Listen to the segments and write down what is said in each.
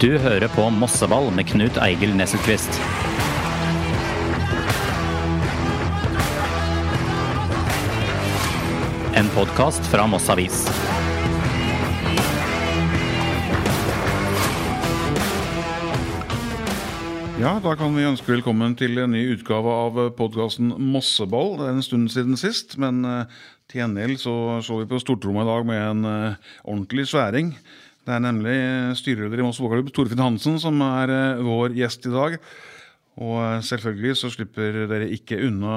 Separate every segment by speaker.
Speaker 1: Du hører på Mosseball med Knut Eigil Nesselquist. En podkast fra Moss Avis.
Speaker 2: Ja, da kan vi ønske velkommen til en ny utgave av podkasten Mosseball. Det er en stund siden sist, men eh, til gjengjeld så så vi på stortrommet i dag med en eh, ordentlig sværing. Det er nemlig styreleder i Moss Fotballklubb, Torfinn Hansen, som er eh, vår gjest i dag. Og eh, selvfølgelig så slipper dere ikke unna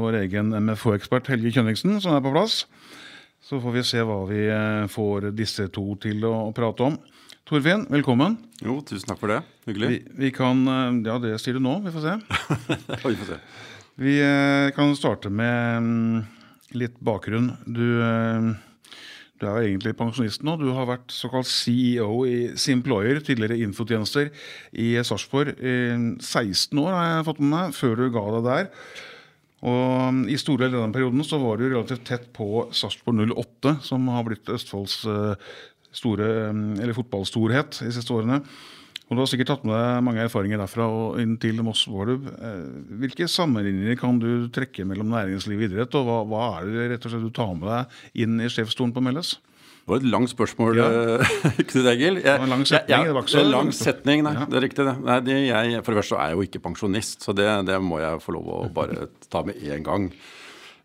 Speaker 2: vår egen MFO-ekspert Helge Kjønningsen, som er på plass. Så får vi se hva vi eh, får disse to til å prate om. Torfinn, velkommen.
Speaker 3: Jo, tusen takk for det. Hyggelig.
Speaker 2: Vi, vi kan eh, Ja, det sier du nå. Vi får se.
Speaker 3: vi får se.
Speaker 2: Vi eh, kan starte med mm, litt bakgrunn. Du, eh, du er jo egentlig pensjonist nå. Du har vært såkalt CEO i Simployer, tidligere infotjenester, i Sarpsborg. i 16 år har jeg fått med meg, før du ga deg der. Og I store deler av den perioden så var du relativt tett på Sarpsborg 08, som har blitt Østfolds eh, store, mm, eller fotballstorhet de siste årene. Og Du har sikkert tatt med deg mange erfaringer derfra og inn til Moss Vårlub. Eh, Hvilke sammenligninger kan du trekke mellom næringsliv og idrett, og hva, hva er det rett og slett du tar med deg inn i sjefsstolen på Melles?
Speaker 3: Det var et langt spørsmål,
Speaker 2: Ja.
Speaker 3: eh, Knut Egil. Jeg-
Speaker 2: en lang setning,
Speaker 3: jeg, er en lang setning, nei.
Speaker 2: Ja.
Speaker 3: Det er riktig, det. Nei, det jeg, for det første er jeg jo ikke pensjonist, så det, det må jeg få lov å bare ta med én gang.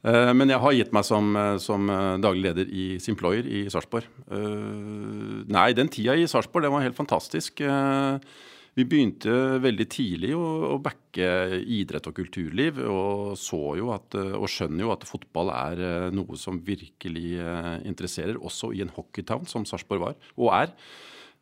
Speaker 3: Eh, Men jeg har gitt meg som, eh, som eh, daglig leder i Simployer i Sarpsborg. Nei, den tida i Sarpsborg, det var helt fantastisk. Vi begynte veldig tidlig å, å backe idrett og kulturliv, og så jo at, og skjønner jo at fotball er noe som virkelig interesserer, også i en hockeytown som Sarpsborg var, og er.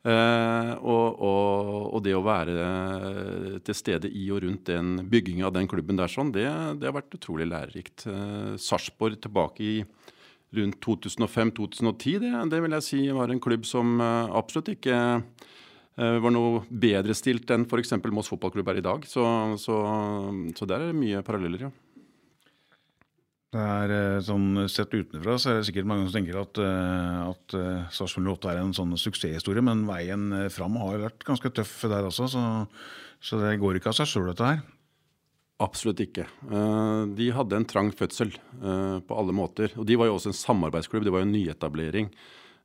Speaker 3: Eh, og, og, og det å være eh, til stede i og rundt den bygginga av den klubben der, sånn, det, det har vært utrolig lærerikt. Eh, Sarpsborg tilbake i rundt 2005-2010, det, det vil jeg si var en klubb som eh, absolutt ikke var noe bedre stilt enn f.eks. Moss fotballklubb er i dag. Så, så, så der er det mye paralleller, ja.
Speaker 2: Det er eh, sånn Sett utenfra så er det sikkert mange som tenker at, eh, at eh, Sarpsborg 08 er en sånn suksesshistorie, men veien fram har vært ganske tøff der også, så, så det går ikke av seg sjøl, dette her.
Speaker 3: Absolutt ikke. De hadde en trang fødsel på alle måter. Og de var jo også en samarbeidsklubb, det var jo en nyetablering.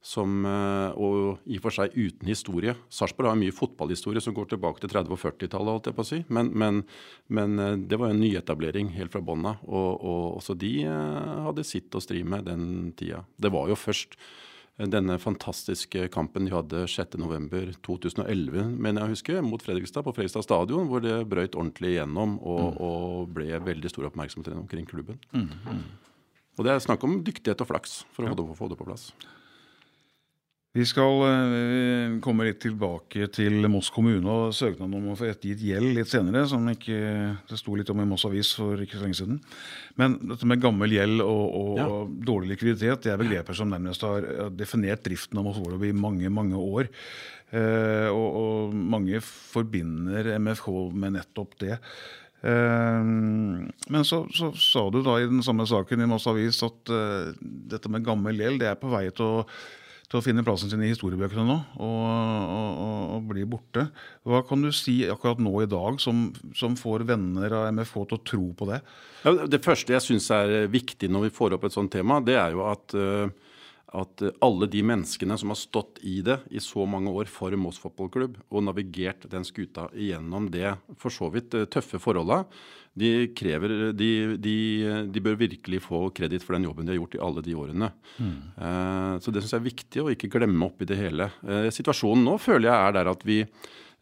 Speaker 3: Som, eh, og i og for seg uten historie. Sarpsborg har mye fotballhistorie som går tilbake til 30- og 40-tallet. holdt jeg på å si. Men, men, men eh, det var en nyetablering helt fra bånn av. Og, og også de eh, hadde sitt å stri med den tida. Det var jo først denne fantastiske kampen de hadde 6.11.2011, mener jeg å huske, mot Fredrikstad på Fredrikstad stadion, hvor det brøyt ordentlig igjennom og, og ble veldig stor oppmerksomhet omkring klubben. Og det er snakk om dyktighet og flaks for å ja. få det på plass.
Speaker 2: Vi skal eh, komme litt tilbake til Moss kommune og søknaden om å få ettergitt gjeld litt senere, som ikke, det sto litt om i Moss Avis for ikke så lenge siden. Men dette med gammel gjeld og, og,
Speaker 3: Ja.
Speaker 2: og dårlig likviditet det er begreper som nærmest har definert driften av Moss Vårløb i mange, mange år. Eh, og, og mange forbinder MFK med nettopp det. Eh, men så, så sa du da i den samme saken i Moss Avis at eh, dette med gammel gjeld det er på vei til å til å finne plassen sin i historiebøkene nå og, og, og, og bli borte. Hva kan du si akkurat nå i dag som, som får venner av MFH til å tro på det?
Speaker 3: Ja, det første jeg syns er viktig når vi får opp et sånt tema, det er jo at, eh, at alle de menneskene som har stått i det i så mange år for Moss fotballklubb, og navigert den skuta igjennom det for så vidt eh, tøffe forholda, de, krever, de, de, de bør virkelig få kreditt for den jobben de har gjort i alle de årene. Eh, så det syns jeg er viktig å ikke glemme oppi det hele. Eh, situasjonen nå føler jeg er der at vi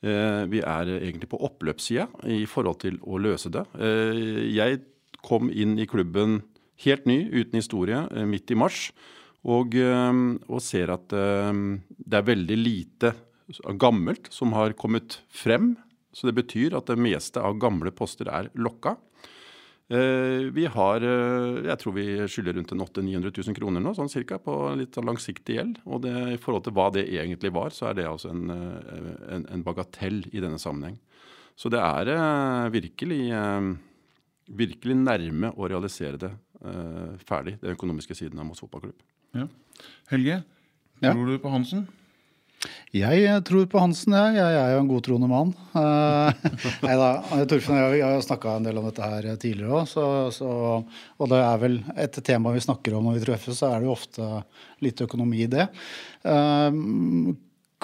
Speaker 3: Eh, Vi er egentlig på oppløpssida i forhold til å løse det. Eh, Jeg kom inn i klubben helt ny, uten historie, eh, midt i mars. Og, eh, og ser at det er veldig lite gammelt som har kommet frem. Så det betyr at det meste av gamle poster er lokka. Eh, Vi har, eh, jeg tror vi skylder rundt 800 000-900 000 kroner nå, sånn cirka, på litt sånn langsiktig gjeld. Og det, i forhold til hva det egentlig var, så er det altså en, eh, en, en bagatell i denne sammenheng. Så det er virkelig, virkelig nærme å realisere det ferdig, den økonomiske siden av Moss fotballklubb.
Speaker 2: Ja. Helge,
Speaker 4: Ja.
Speaker 2: tror du på Hansen?
Speaker 4: Jeg tror på Hansen, jeg. Jeg er jo en godtroende mann. Uh, nei da. Torfinn og jeg har snakka en del om dette her tidligere òg. Og det er vel et tema vi snakker om når vi treffes, så er det jo ofte litt økonomi i det.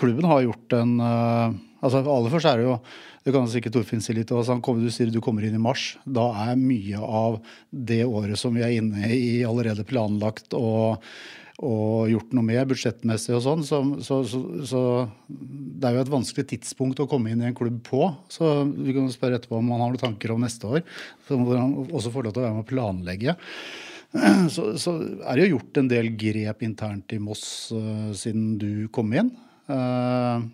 Speaker 4: Klubben har gjort en altså Aller først er det jo det kan sikkert Torfinn si litt også. Du sier du kommer inn i mars. Da er mye av det året som vi er inne i, allerede planlagt og og gjort noe med budsjettmessig og sånn. Så, så, så, så, det er jo et vanskelig tidspunkt å komme inn i en klubb på. Så vi kan spørre etterpå om han har noen tanker om neste år. som han også får lov til å være med å planlegge. Så, så er det jo gjort en del grep internt i Moss uh, siden du kom inn. Uh,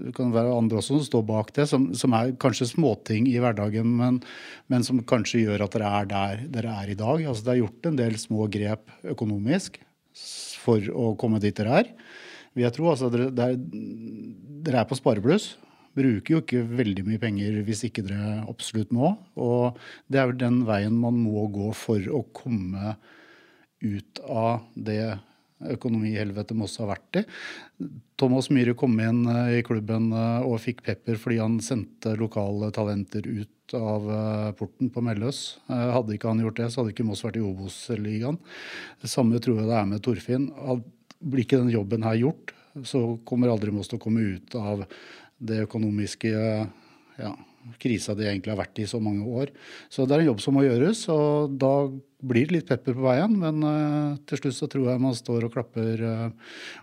Speaker 4: det kan være andre også som står bak det, som, som er kanskje småting i hverdagen, men, men, som kanskje gjør at dere er der dere er i dag. Altså, det er gjort en del små grep økonomisk for å komme dit dere er. Jeg tror altså dere, er, dere er på sparebluss. Bruker jo ikke veldig mye penger hvis ikke dere absolutt må. Og det er vel den veien man må gå for å komme ut av det økonomihelvetet Moss har vært i. Thomas Myhre kom inn eh, i klubben eh, og fikk pepper fordi han sendte lokale talenter ut av eh, porten på Melløs. Hadde ikke han gjort det, så hadde ikke Moss vært i Obos-ligaen. Det samme tror jeg det er med Torfinn. Blir ikke den jobben her gjort, så kommer aldri Moss til å komme ut av det økonomiske ja, krisa de egentlig har vært i så mange år. Så det er en jobb som må gjøres, og da blir det litt pepper på veien. Men uh, til slutt så tror jeg man står og klapper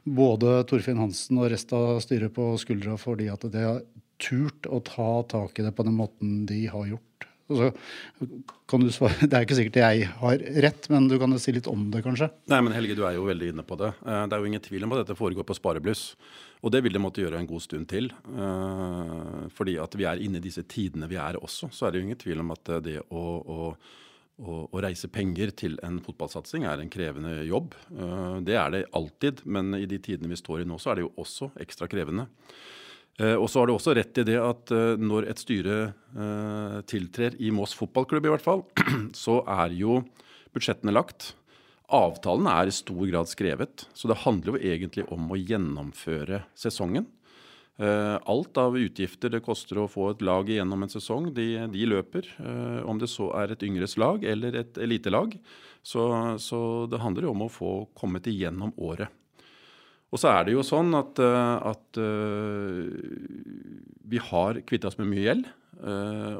Speaker 4: både Torfinn Hansen og resten av styret på skuldra fordi at det turt å ta tak i det på den måten de har gjort. Så kan du svare, Det er ikke sikkert jeg har rett, men du kan jo si litt om det, kanskje?
Speaker 3: Nei, men Helge, du er jo veldig inne på det. Eh, det er jo ingen tvil om at dette foregår på sparebluss. Og det vil det måtte gjøre en god stund til. Uh, fordi at vi er inne i disse tidene vi er også, så er det jo ingen tvil om at det å, å, å, reise penger til en fotballsatsing er en krevende jobb. Det er det alltid, men i de tidene vi står i nå, så er det jo også ekstra krevende. Uh, og så har du også rett i det at når et styre tiltrer i Moss fotballklubb i hvert fall, så er jo budsjettene lagt. Avtalen er i stor grad skrevet, så det handler jo egentlig om å gjennomføre sesongen. Eh, alt av utgifter det koster å få et lag igjennom en sesong, de, de løper. Eh, om det så er et yngres lag eller et elitelag. Så, så, det handler jo om å få kommet igjennom året. Og så er det jo sånn at, eh, at vi har kvittet oss med mye gjeld.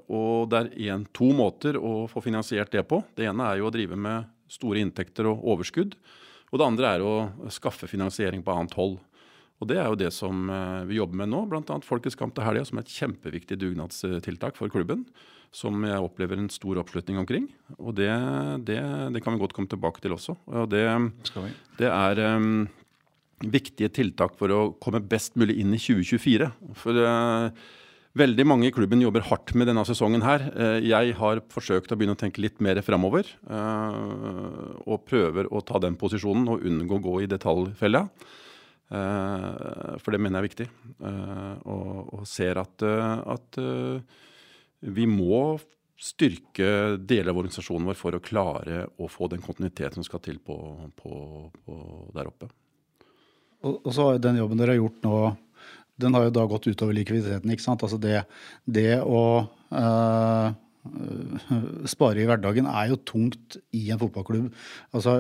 Speaker 3: Og det er en, to måter å få finansiert det på. Det ene er jo å drive med store inntekter og overskudd. Og det andre er å skaffe finansiering på annet hold. Og Det er jo det som eh, vi jobber med nå, bl.a. Folkets kamp til helga, som er et kjempeviktig dugnadstiltak for klubben. Som jeg opplever en stor oppslutning omkring. Og det, det, det kan vi godt komme tilbake til også. Og Det, det er um, viktige tiltak for å komme best mulig inn i 2024. For uh, Veldig mange i klubben jobber hardt med denne sesongen her. Uh, jeg har forsøkt å begynne å tenke litt mer framover. Uh, og prøver å ta den posisjonen og unngå å gå i detaljfella. Eh, for det mener jeg er viktig. Og, og ser at, at vi må styrke deler av organisasjonen vår for å klare å få den kontinuiteten som skal til på, på, på der oppe.
Speaker 4: Og, og så har den jobben dere har gjort nå den har jo da gått utover likviditeten. ikke sant? Altså det, det å uh, spare i hverdagen er jo tungt i en fotballklubb. Altså,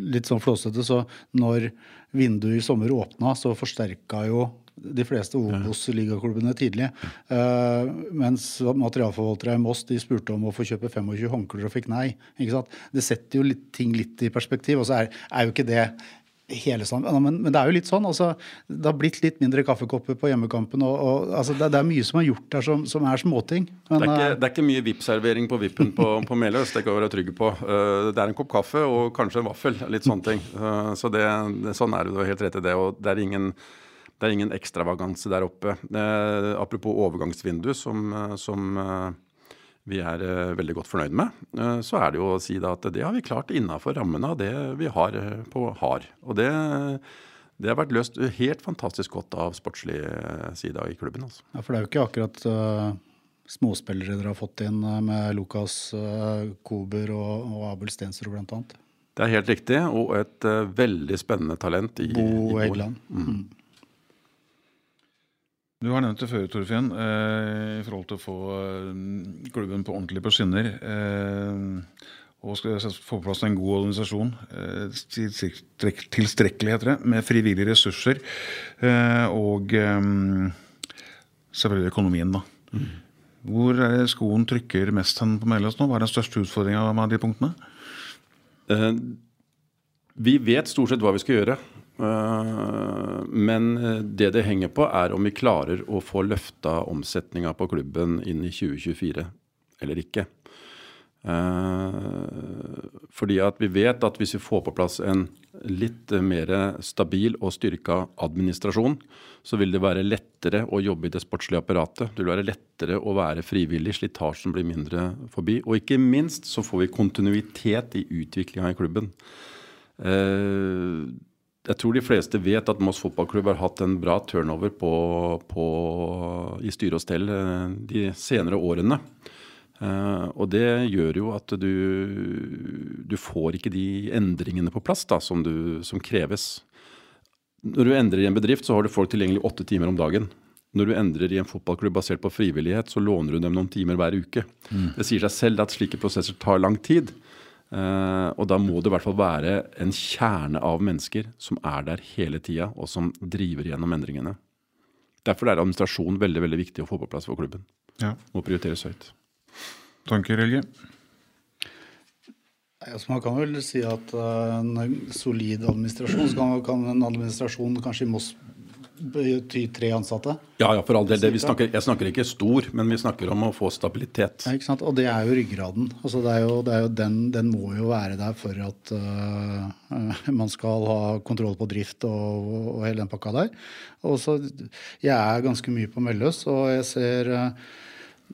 Speaker 4: litt sånn flåsete, så når vinduet i sommer åpna, så forsterka jo de fleste Obos-ligaklubbene tidlig. Uh, mens materialforvaltere i Moss de spurte om å få kjøpe 25 håndklær og fikk nei. ikke sant? Det setter jo litt, ting litt i perspektiv. Og så er, er jo ikke det hele sånn. Men, men, det er jo litt sånn. altså, Det har blitt litt mindre kaffekopper på hjemmekampen. og, og altså, det, det, er mye som er gjort der som, som er småting.
Speaker 3: Men, det, er ikke, eh, det er ikke mye VIP-servering på Vippen på, på Meløs, det kan vi være trygge på. Uh, det er en kopp kaffe og kanskje en vaffel. Litt sånne ting. Uh, så det, sånn er det, du har helt rett i det. og det er ingen det er ingen ekstravaganse der oppe. Eh, apropos overgangsvindu, som, som vi er uh, veldig godt fornøyd med, uh, så er det jo å si at det har vi klart innafor rammene av det vi har uh, på har. Og det, det, har vært løst helt fantastisk godt av sportslig side i klubben. Altså.
Speaker 4: Ja, For det er jo ikke akkurat småspillere dere har fått inn med Lukas Kober og, og Abel Stensrud bl.a.?
Speaker 3: Det er helt riktig, og et veldig spennende talent i
Speaker 4: Bo Egeland. Mm.
Speaker 2: Du har nevnt det før, Torfinn, eh, i forhold til å få eh, klubben på ordentlig på skinner. Eh, og skal få på plass en god organisasjon, eh, tilstrek- tilstrekkelig heter det, med frivillige ressurser. eh, Og eh, selvfølgelig økonomien, da. Hvor er det skoen trykker mest hen på Meløs nå? Hva er den største utfordringa med de punktene?
Speaker 3: Eh, Vi vet stort sett hva vi skal gjøre. Eh, Men eh, det det henger på, er om vi klarer å få løfta omsetninga på klubben inn i 2024 eller ikke. Eh, Fordi at vi vet at hvis vi får på plass en litt mer stabil og styrka administrasjon, så vil det være lettere å jobbe i det sportslige apparatet. Det vil være lettere å være frivillig, slitasjen blir mindre forbi. Og ikke minst så får vi kontinuitet i utviklinga i klubben. Jeg tror de fleste vet at Moss fotballklubb har hatt en bra turnover på, på, i styre og stell eh, de senere årene. Uh, og det gjør jo at du, du får ikke de endringene på plass da, som, du, som kreves. Når du endrer i en bedrift, så har du folk tilgjengelig åtte timer om dagen. Når du endrer i en fotballklubb basert på frivillighet, så låner du dem noen timer hver uke. Det sier seg selv at slike prosesser tar lang tid. Eh, og da må det i hvert fall være en kjerne av mennesker som er der hele tida, og som driver gjennom endringene. Derfor er administrasjon veldig veldig viktig å få på plass for klubben.
Speaker 2: Ja.
Speaker 3: Må prioriteres høyt.
Speaker 2: Tanker, Helge?
Speaker 4: Altså, man kan vel si at eh, en solid administrasjon, så kan, kan en administrasjon kanskje i Moss bety tre ansatte.
Speaker 3: Ja, ja, for all del. Det, vi snakker, jeg snakker ikke stor, men vi snakker om å få stabilitet.
Speaker 4: Ja, ikke sant? Og det er jo ryggraden. Altså, det er jo, det er jo den, den må jo være der for at uh, man skal ha kontroll på drift og, og hele den pakka der. Og så, Jeg er ganske mye på Melløs, og jeg ser uh,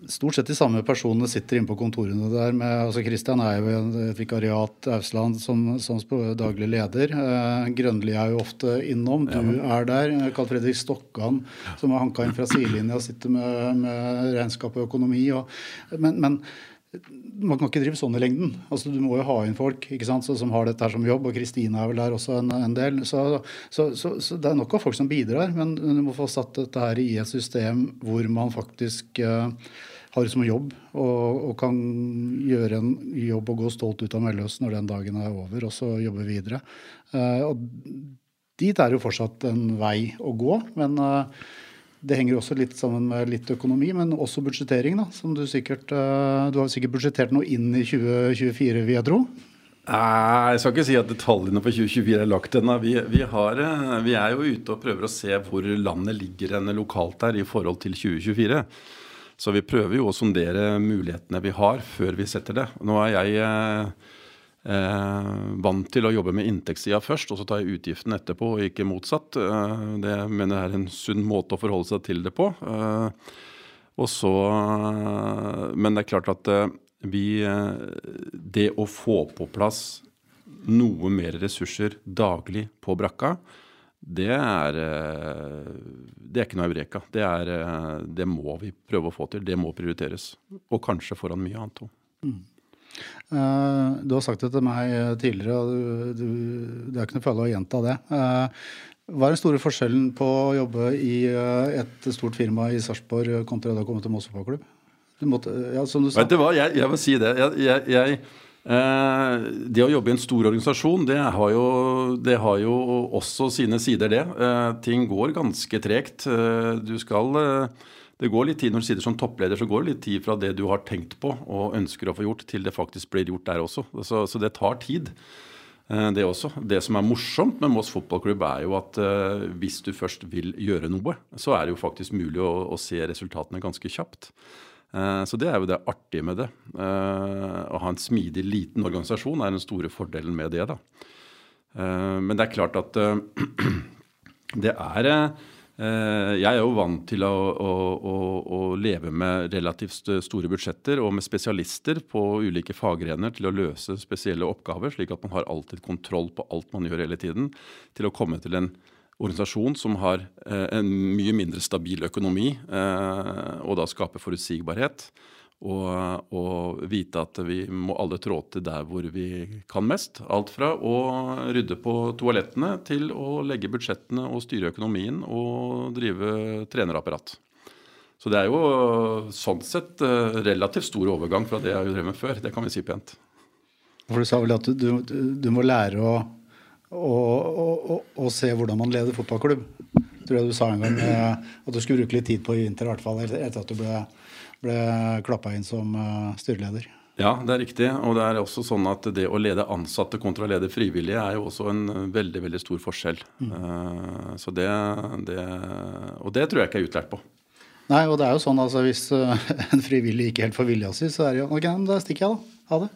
Speaker 4: Stort sett de samme personene sitter inne på kontorene der. Med, altså Christian er jo et vikariat Ausland som, som daglig leder. Eh, Grønli er jo ofte innom. Du er der. Karl Fredrik Stokkan som er hanka inn fra sidelinja sitter med, med regnskap og økonomi. Og, men, men man kan ikke drive sånn i lengden. Altså, du må jo ha inn folk sant, som har dette her som jobb. Og Kristine er vel der også en, en del. Så, så, så, så, det er nok av folk som bidrar, men du må få satt dette her i et system hvor man faktisk uh, har det som jobb og, og, kan gjøre en jobb og gå stolt ut av Melløs når den dagen er over, og så jobbe videre. Uh, og dit er jo fortsatt en vei å gå. men uh, det henger også litt sammen med litt økonomi, men også budsjettering. da, som Du sikkert, du har sikkert budsjettert noe inn i 2024, vil jeg tro?
Speaker 3: Nei, Jeg skal ikke si at detaljene for 2024 er lagt ennå. Vi, vi, vi, er jo ute og prøver å se hvor landet ligger enn lokalt der i forhold til 2024. Så vi prøver jo å sondere mulighetene vi har, før vi setter det. Nå er jeg eh, vant til å jobbe med inntektssida først, og så tar jeg utgiften etterpå, og ikke motsatt. Eh, det mener jeg er en sunn måte å forholde seg til det på. Eh, og så, men det er klart at vi Det å få på plass noe mer ressurser daglig på brakka, det er, det er ikke noe eureka. Det, er, det må vi prøve å få til. Det må prioriteres. Og kanskje foran mye annet òg.
Speaker 4: Mm. Du har sagt det til meg tidligere, og du, du, det er ikke noe farlig å gjenta det. Hva er den store forskjellen på å jobbe i et stort firma i Sarpsborg kontra å komme til Moss fotballklubb? Ja.
Speaker 3: Vet du hva, jeg, jeg vil si det. Jeg, jeg, eh, det å jobbe i en stor organisasjon, det har jo, det har jo også sine sider, det. Eh, ting går ganske tregt. Eh, du skal Det går litt tid når du sitter som toppleder, så går det litt tid fra det du har tenkt på og ønsker å få gjort, til det faktisk blir gjort der også. Så, så det tar tid. Det også. Det som er morsomt med Moss fotballklubb, er jo at uh, hvis du først vil gjøre noe, så er det jo faktisk mulig å, å se resultatene ganske kjapt. Så det er jo det artige med det. Å ha en smidig, liten organisasjon er den store fordelen med det. da. Men det er klart at det er Jeg er jo vant til å, å, å, å leve med relativt store budsjetter og med spesialister på ulike faggrener til å løse spesielle oppgaver, slik at man har alltid kontroll på alt man gjør hele tiden. Til å komme til en organisasjon som har eh, en mye mindre stabil økonomi, eh, og da skape forutsigbarhet. Og, og, vite at vi må alle trå til der hvor vi kan mest. Alt fra å rydde på toalettene til å legge budsjettene og styre økonomien og drive trenerapparat. Så det er jo sånn sett eh, relativt stor overgang fra det jeg har drevet med før. Det kan vi si pent.
Speaker 4: For Du sa vel at du, du, du må lære å, å, å, å, se hvordan man leder fotballklubb. Tror jeg du sa en gang eh, at du skulle bruke litt tid på i vinter, i hvert fall etter at du ble ble klappa inn som uh, styreleder.
Speaker 3: Ja, det er riktig. Og det er også sånn at det å lede ansatte kontra å lede frivillige er jo også en veldig veldig stor forskjell. Mm. Uh, så det, det, Og det tror jeg ikke er utlært på.
Speaker 4: Nei, og det er jo sånn altså hvis en frivillig ikke helt får vilja si, så er det jo ok, da stikker jeg, da. Ha det.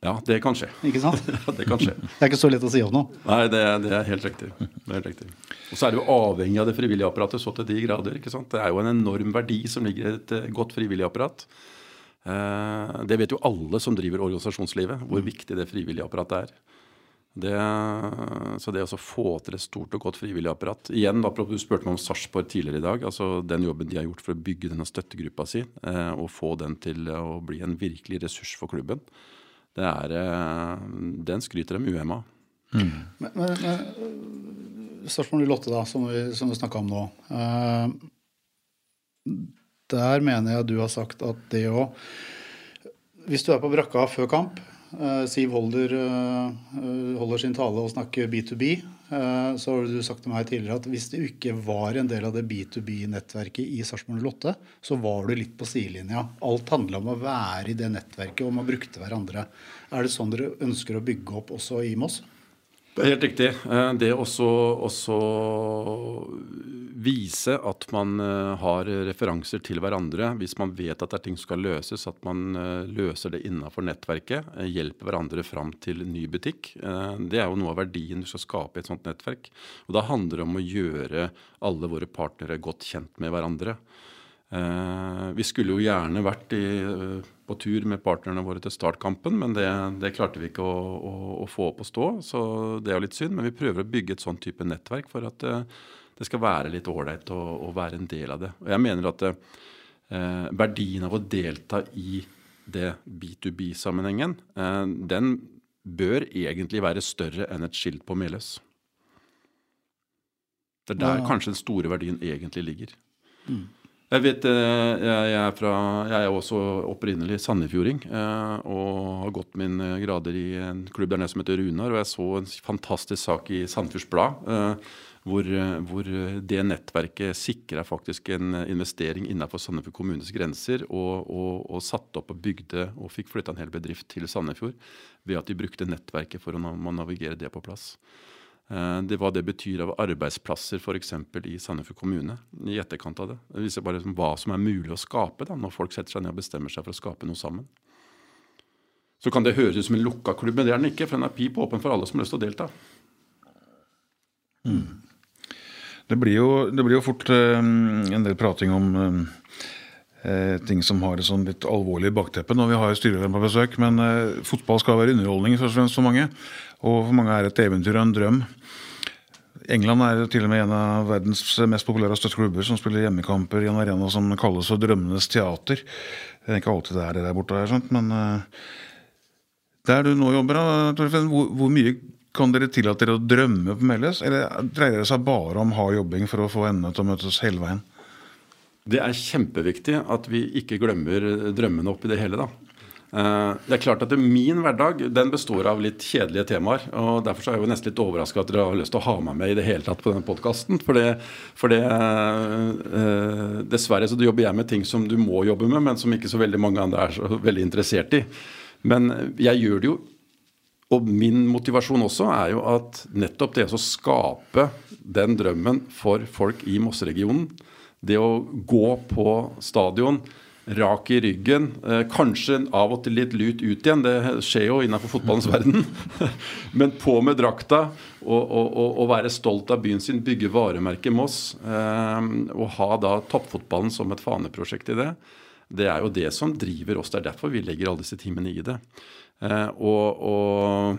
Speaker 3: Ja, det kan skje.
Speaker 4: Ikke sant?
Speaker 3: ja, det kan skje.
Speaker 4: Det er ikke så lett å si opp noe.
Speaker 3: Nei, det, det, er helt riktig. Det er helt riktig. Og så er det jo avhengig av det frivillige apparatet så til de grader. ikke sant? Det er jo en enorm verdi som ligger i et eh, godt frivillig apparat. Eh, det vet jo alle som driver organisasjonslivet, hvor viktig det frivillige apparatet er. Det, så det å få til et stort og godt frivillig apparat Igjen, da, Du spurte meg om Sarpsborg tidligere i dag. altså Den jobben de har gjort for å bygge denne støttegruppa si eh, og få den til å bli en virkelig ressurs for klubben er, eh, Den skryter de uhemma
Speaker 4: mm. Men, men, men spørsmålet Lotte, da, som vi, som vi snakka om nå. Uh, der mener jeg du har sagt at det å Hvis du er på brakka før kamp, uh, Siv holder, uh, holder, sin tale og snakker B2B, så har du sagt til meg tidligere at hvis du ikke var en del av det B2B-nettverket i Sarpsborg 08, så var du litt på sidelinja. Alt handla om å være i det nettverket, og man brukte hverandre. Er det sånn dere ønsker å bygge opp også i Moss?
Speaker 3: Det er helt riktig. Eh, det å vise at man eh, har referanser til hverandre, hvis man vet at det er ting som skal løses, at man eh, løser det innafor nettverket, hjelper hverandre fram til ny butikk. Det er jo noe av verdien du skal skape i et sånt nettverk. Og Da handler det om å gjøre alle våre partnere godt kjent med hverandre. Vi skulle jo gjerne vært i på tur med partnerne våre til startkampen, men det, det klarte vi ikke å, å, å, få opp å stå. Så det er jo litt synd. Men vi prøver å bygge et sånn type nettverk for at det, eh, det skal være litt ålreit å, å, være en del av det. Og jeg mener at eh, verdien av å delta i det B2B-sammenhengen, eh, den bør egentlig være større enn et skilt på Meløs. Det er der ja. kanskje den store verdien egentlig ligger. Mm. Jeg vet, eh, jeg er, fra, jeg er også opprinnelig sandefjording eh, og har gått mine grader i en klubb der nede som heter Runar. Og jeg så en fantastisk sak i Sandefjords Blad eh, hvor, hvor, det nettverket sikra faktisk en investering innenfor Sandefjord kommunes grenser. Og, og, og satte opp og bygde og fikk flytta en hel bedrift til Sandefjord ved at de brukte nettverket for å navigere det på plass. Eh, det Hva det betyr av arbeidsplasser f.eks. i Sandefjord kommune i etterkant av det. Det viser bare liksom hva som er mulig å skape da, når folk setter seg ned og bestemmer seg for å skape noe sammen. Så kan det høres ut som en lukka klubb, men det er den ikke. For den er pip åpen for alle som har lyst til å delta.
Speaker 2: Mm. Det, blir jo, det, blir jo, fort øh, en del prating om uh, ting som har et sånn litt alvorlig bakteppe når vi har styrelederen på besøk. Men øh, fotball skal være underholdning først og fremst for mange. Og for mange er et eventyr og en drøm. England er til og med en av verdens mest populære og som spiller hjemmekamper i en arena som kalles for Drømmenes teater. Det er ikke alltid det er det der borte, sånt, men uh, der du nå jobber, Torfinn, hvor, mye kan dere tillate dere å drømme på Meløs? Eller dreier det seg bare om hard jobbing for å få endene til å møtes hele veien?
Speaker 3: Det er kjempeviktig at vi ikke glemmer drømmene oppi det hele. da. Eh, det er klart at Min hverdag den består av litt kjedelige temaer. og Derfor er jeg jo nesten litt overraska at dere har lyst til å ha meg med i det hele tatt på denne podkasten. For, eh, dessverre så jobber jeg med ting som du må jobbe med, men som ikke så veldig mange andre er så veldig interessert i. Men jeg gjør det jo. Og min motivasjon også er jo at nettopp det å skape den drømmen for folk i Mosseregionen, det å gå på stadion rak i ryggen. Eh, kanskje av og til litt lut ut igjen, det skjer jo innenfor fotballens verden. Men på med drakta og, og, og, være stolt av byen sin, bygge varemerket Moss. Eh, og ha da toppfotballen som et faneprosjekt i det. Det er jo det som driver oss. Det er derfor vi legger alle disse timene i det. Eh, og,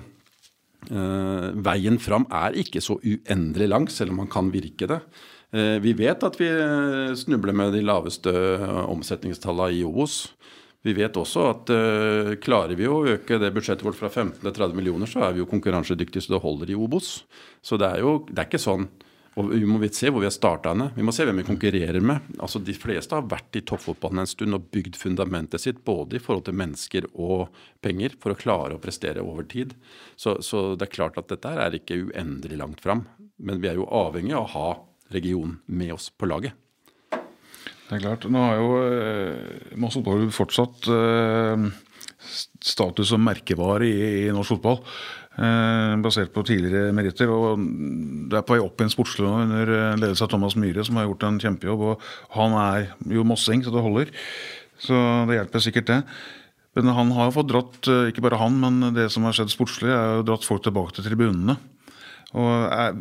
Speaker 3: Eh, veien fram er ikke så uendelig lang, selv om man kan virke det. Eh, vi vet at vi eh, snubler med de laveste omsetningstallene i Obos. Vi vet også at uh, klarer vi å øke det budsjettet vårt fra 15 til 30 millioner, så er vi jo konkurransedyktige så det holder i Obos. Så det er jo det er ikke sånn og Vi må se hvor vi har starta henne. Vi må se hvem vi konkurrerer med. Altså De fleste har vært i toppfotballen en stund og bygd fundamentet sitt både i forhold til mennesker og penger for å klare å prestere over tid. Så, så det er klart at dette er ikke uendelig langt fram. Men vi er jo avhengig av å ha regionen med oss på laget.
Speaker 2: Det er klart. Nå har jo eh, Moss fotball fortsatt eh, status som merkevare i, norsk fotball. Eh, basert på tidligere meritter. og Det er på vei opp i en sportslig under eh, ledelse av Thomas Myhre, som har gjort en kjempejobb. og Han er jo mossing, så det holder. Så det hjelper sikkert, det. Men han har jo fått dratt, ikke bare han, men det som har skjedd sportslig, er jo dratt folk tilbake til tribunene. Og er,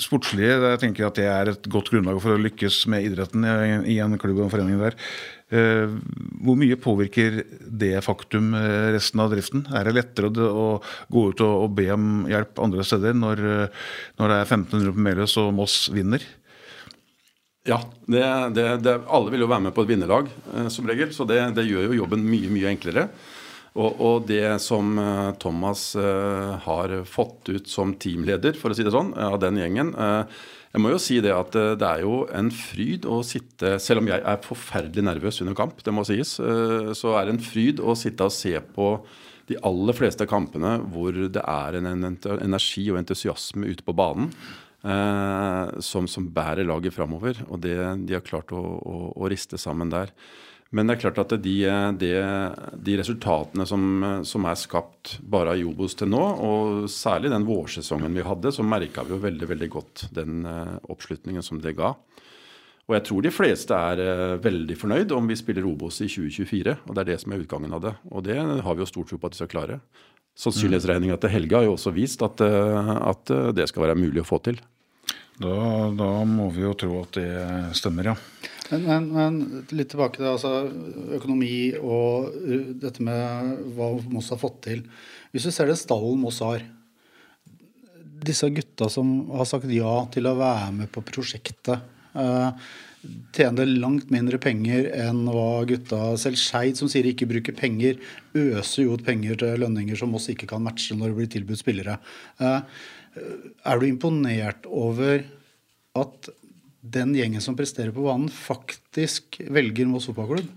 Speaker 2: sportslige, jeg tenker at det er et godt grunnlag for å lykkes med idretten i en klubb og en forening der. Eh, hvor mye påvirker det faktum eh, resten av driften? Er det lettere å gå ut og be om hjelp andre steder når, eh, når det er 1500 på Meløs og Moss vinner?
Speaker 3: Ja, det, det, det, alle vil jo være med på et vinnerlag som regel, så det gjør jo jobben mye, mye enklere. Og, og, det som uh, Thomas uh, har fått ut som teamleder, for å si det sånn, av den gjengen Jeg må jo si det at det er jo en fryd å sitte Selv om jeg er forferdelig nervøs under kamp, det må sies, så er det en fryd å sitte og se på de aller fleste kampene hvor det er en energi og entusiasme ute på banen. som, som bærer laget framover. Og det de har klart å, å, å riste sammen der. Men det er klart at de, de, de resultatene som, som, er skapt bare av Jobos til nå, og særlig den vårsesongen vi hadde, så merka vi jo veldig veldig godt den uh, oppslutningen som det ga. Og jeg tror de fleste er uh, veldig fornøyd om vi spiller Obos i 2024. Og det er det som er utgangen av det. Og det har vi jo stor tro på at de skal klare. Sannsynlighetsregninga til Helge har jo også vist at, uh, at det skal være mulig å få til.
Speaker 2: Da, da, må vi jo tro at det stemmer, ja.
Speaker 4: Men, men, men, litt tilbake til altså, økonomi og dette med hva Moss har fått til. Hvis du ser det stallen Moss har Disse gutta som har sagt ja til å være med på prosjektet, eh, tjener langt mindre penger enn hva gutta Selv Skeid, som sier de ikke bruker penger, øser jo ut penger til lønninger som Moss ikke kan matche når det blir tilbudt spillere. Eh, er du imponert over at den gjengen som presterer på banen, faktisk velger Moss fotballklubb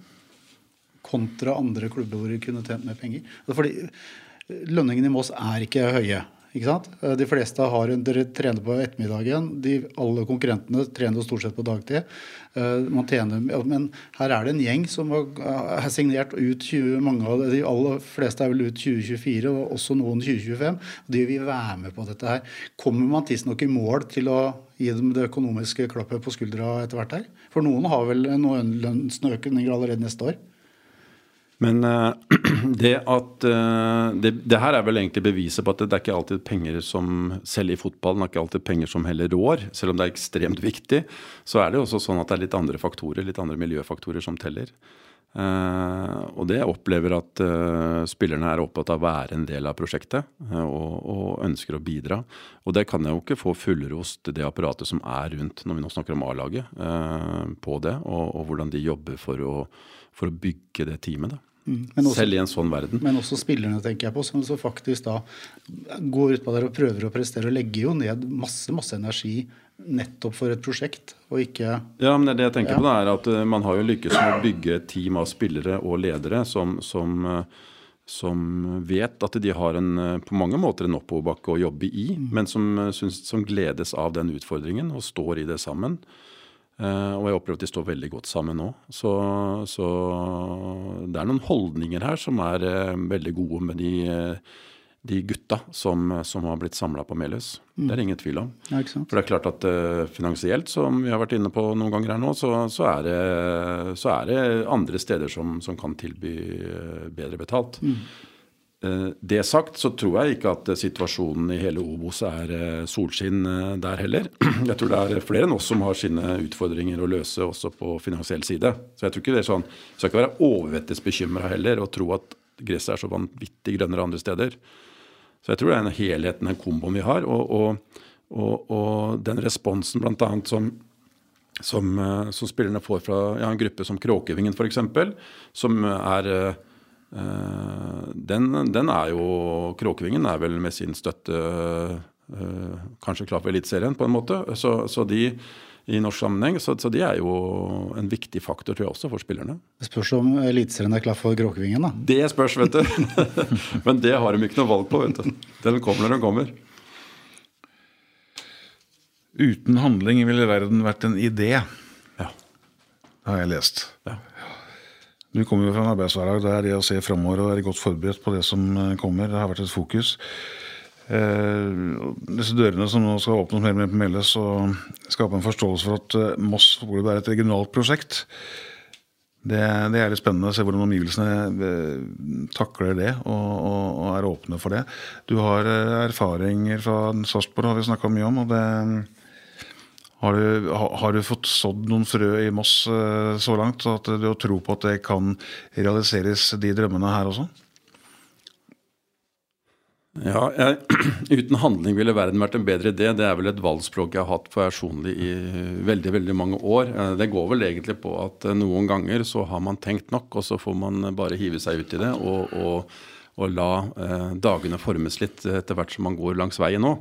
Speaker 4: kontra andre klubber hvor de kunne tjent mer penger. Fordi lønningene i Moss er ikke høye. Ikke sant? De fleste har, dere trener på ettermiddagen. De, alle konkurrentene trener stort sett på dagtid. Eh, man tjener, men her er det en gjeng som har signert ut 20, mange av de aller fleste er vel ut 2024, og også noen 2025. og De vil være med på dette her. Kommer man tidsnok i mål til å gi dem det økonomiske klappet på skuldra etter hvert her? For noen har vel noen lønnsøkninger allerede neste år?
Speaker 3: Men uh, det at uh, det, det, her er vel egentlig beviset på at det, er ikke alltid penger som Selv i fotballen er ikke alltid penger som heller rår. Selv om det er ekstremt viktig, så er det jo også sånn at det er litt andre faktorer, litt andre miljøfaktorer som teller. Uh, og det opplever at spillerne er opptatt av å være en del av prosjektet og, og, ønsker å bidra. Og det kan jeg jo ikke få fullrost, det apparatet som er rundt når vi nå snakker om A-laget, på det, og, og, hvordan de jobber for å, for å bygge det teamet. da. Mm. Også, Selv i en sånn verden.
Speaker 4: Men også spillerne, tenker jeg på, som så faktisk da går utpå der og prøver å prestere og legger jo ned masse, masse energi nettopp for et prosjekt, og ikke
Speaker 3: Ja, men det jeg tenker ja. på, er at uh, man har jo lykkes med å bygge et team av spillere og ledere som, som, uh, som vet at de har en, uh, på mange måter en oppoverbakke å jobbe i, mm. men som, synes, som gledes av den utfordringen og står i det sammen. Uh, og jeg opplever at de står veldig godt sammen nå. Så, så det er noen holdninger her som er uh, veldig gode med de, uh, de gutta som, som, har blitt samla på Meløs. Mm. Det er det ingen tvil om. Ja, For det er klart at finansielt, som vi har vært inne på noen ganger her nå, så, så, er, det, så er, det, andre steder som, som kan tilby bedre betalt. Mm. Eh, det sagt så tror jeg ikke at situasjonen i hele Obos er eh, solskinn eh, der heller. Jeg tror det er flere enn oss som har sine utfordringer å løse også på finansiell side. Så jeg tror ikke det er sånn, skal ikke være overvettes bekymra heller og tro at gresset er så vanvittig grønnere andre steder. Så jeg tror det er en helheten, den komboen vi har. Og, og, og, og den responsen bl.a. som som, eh, som, spillerne får fra ja, en gruppe som Kråkevingen f.eks., som er den, den, er jo Kråkevingen er vel med sin støtte uh, kanskje klar for Eliteserien, på en måte. Så, så de i norsk sammenheng. Så, så, de er jo en viktig faktor tror jeg også for spillerne.
Speaker 4: Det spørs om Eliteserien er klar for Kråkevingen, da.
Speaker 3: Det spørs, vet du. Men det har de ikke noe valg på, vet du. Den kommer når den kommer.
Speaker 2: Uten handling ville verden vært en idé.
Speaker 3: Ja.
Speaker 2: Det har jeg lest.
Speaker 3: Ja.
Speaker 2: Du kommer jo fra en arbeidshverdag der det å se framover og være godt forberedt på det som kommer, det har vært et fokus. Eh, disse dørene som nå skal åpnes mer og mer på Meldes, og skape en forståelse for at eh, Moss fotballklubb er et regionalt prosjekt. Det, det, er litt spennende å se hvordan omgivelsene eh, takler det og, og, og, er åpne for det. Du har erfaringer fra Sarpsborg, har vi snakka mye om. og det har du, har du, fått sådd noen frø i Moss så langt, at du har tro på at det kan realiseres, de drømmene her også?
Speaker 3: Ja, jeg, Uten handling ville verden vært en bedre idé. Det er vel et valgspråk jeg har hatt personlig i veldig veldig mange år. Eh, det går vel egentlig på at eh, noen ganger så har man tenkt nok, og så får man bare hive seg ut i det og, og, og la eh, dagene formes litt etter hvert som man går langs veien nå.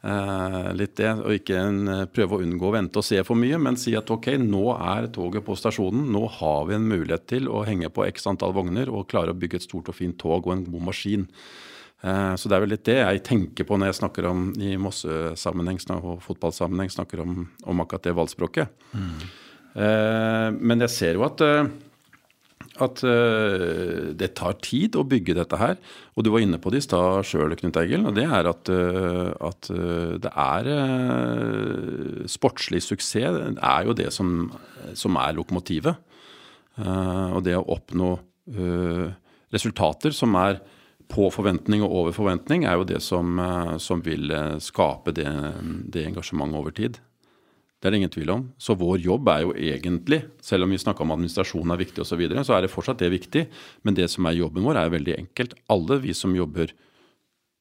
Speaker 3: Eh, litt det, og ikke en, eh, prøve å unngå å vente og se for mye, men si at ok, nå er toget på stasjonen. Nå har vi en mulighet til å henge på x antall vogner og klare å bygge et stort og fint tog og en god maskin. Eh, så det er vel litt det jeg tenker på når jeg snakker om i Mosse-sammenheng og fotballsammenheng snakker om, om akkurat det valgspråket. Mm. Men jeg ser jo at, eh, at det tar tid å bygge dette her. Og du var inne på det i stad sjøl, Knut Egil. Og det er at, at, det er Sportslig suksess er jo det som, som er lokomotivet. Og det å oppnå resultater som er på forventning og over forventning er jo det som, eh, som vil eh, skape det, det, engasjementet over tid. Det er det ingen tvil om. Så vår jobb er jo egentlig, selv om vi snakka om administrasjon er viktig osv., så, videre, så er det fortsatt det viktig. Men det som er jobben vår, er jo veldig enkelt. Alle vi som jobber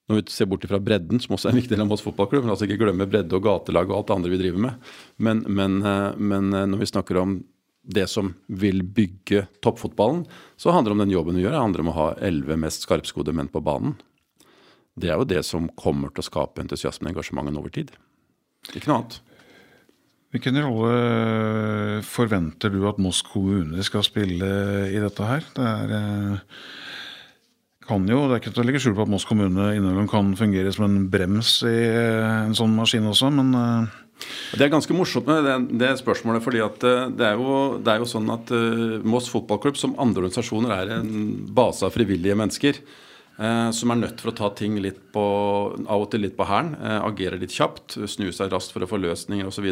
Speaker 3: når vi ser bort fra bredden, som også er en viktig del av Moss fotballklubb, men altså ikke glemme bredde og gatelag og alt det andre vi driver med. Men, men, eh, men når vi snakker om det som vil bygge toppfotballen, så handler det om den jobben vi gjør. Det handler om å ha elleve mest skarpskodde menn på banen. Det er jo det som kommer til å skape entusiasmen og engasjementet over tid. Ikke noe annet.
Speaker 2: Hvilken rolle forventer du at Moss kommune skal spille i dette her? Det er, eh, kan jo, det er ikke til å legge skjul på at Moss kommune innimellom kan fungere som en brems i eh, en sånn maskin også, men
Speaker 3: det er ganske morsomt med det, det spørsmålet. fordi det er, jo, det er jo sånn at Moss fotballklubb, som andre organisasjoner, er en base av frivillige mennesker. Eh, som er nødt for å ta ting litt på, av og til litt på hælen. Eh, agere litt kjapt, snu seg raskt for å få løsninger osv.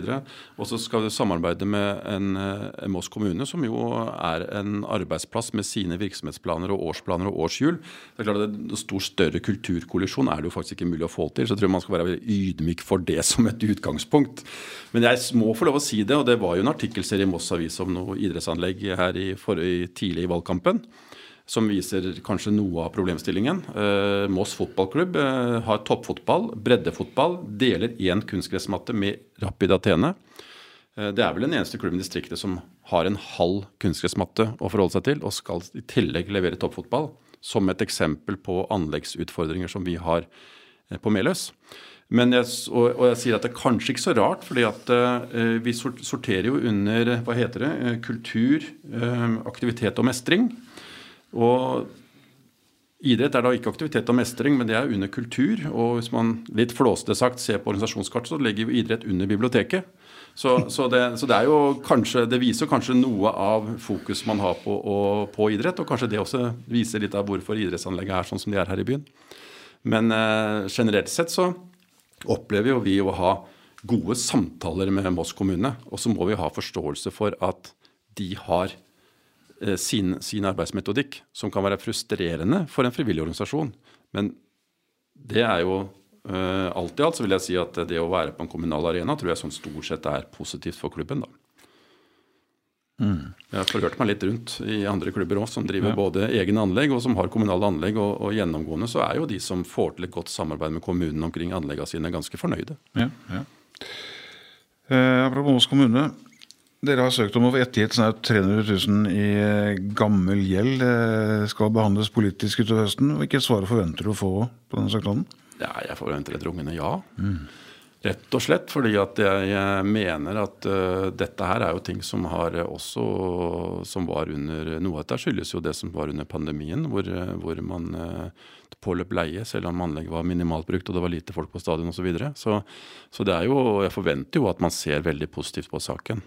Speaker 3: Og så skal du samarbeide med en, en eh, Moss kommune, som jo er en arbeidsplass med sine virksomhetsplaner og årsplaner og årshjul. Det er klart at En stor større kulturkollisjon er det jo faktisk ikke mulig å få til. Så jeg tror man skal være ydmyk for det som et utgangspunkt. Men jeg må få lov å si det, og det var jo en artikkelserie i Moss Avis om noe idrettsanlegg her i, for, tidlig i valgkampen som viser kanskje noe av problemstillingen. Eh, Moss fotballklubb eh, har toppfotball, breddefotball, deler én kunstgressmatte med Rapid Atene. Eh, det er vel den eneste klubben i distriktet som har en halv kunstgressmatte å forholde seg til, og skal i tillegg levere toppfotball. Som et eksempel på anleggsutfordringer som vi har på Meløs. Men jeg, og, og, jeg sier at det er kanskje ikke så rart, fordi at uh, vi sorterer jo under hva heter det, kultur, uh, aktivitet og mestring. Og idrett er da ikke aktivitet og mestring, men det er under kultur. Og hvis man litt flåsete sagt ser på organisasjonskartet, så legger jo idrett under biblioteket. Så, så, det, så det, er jo kanskje, det viser kanskje noe av fokus man har på, og, på, idrett. Og kanskje det også viser litt av hvorfor idrettsanlegget er sånn som de er her i byen. Men eh, generelt sett så opplever jo vi å ha gode samtaler med Moss kommune. Og så må vi ha forståelse for at de har sin, sin, arbeidsmetodikk, som kan være frustrerende for en frivillig organisasjon. Men det er jo uh, alt i alt så vil jeg si at det å være på en kommunal arena tror jeg sånn stort sett er positivt for klubben. da. Jeg har forhørt meg litt rundt i andre klubber òg, som driver både egne anlegg og som har kommunale anlegg. Og, og, gjennomgående så er jo de som får til et godt samarbeid med kommunen omkring anleggene sine, ganske fornøyde.
Speaker 2: Ja, ja. Eh, apropos kommune. Dere har søkt om å få ettergitt snaut 300 000 i eh, gammel gjeld. Skal behandles politisk utover høsten. Hvilket svar forventer du å få på denne søknaden?
Speaker 3: Ja, jeg forventer et rungende ja. Rett og slett fordi at jeg mener at uh, dette her er jo ting som har også Som var under Noe av dette skyldes jo det som var under pandemien, hvor, hvor man uh, påløp leie selv om anlegget var minimalt brukt og det var lite folk på stadion osv. Så, videre. så Så det er jo Jeg forventer jo at man ser veldig positivt på saken.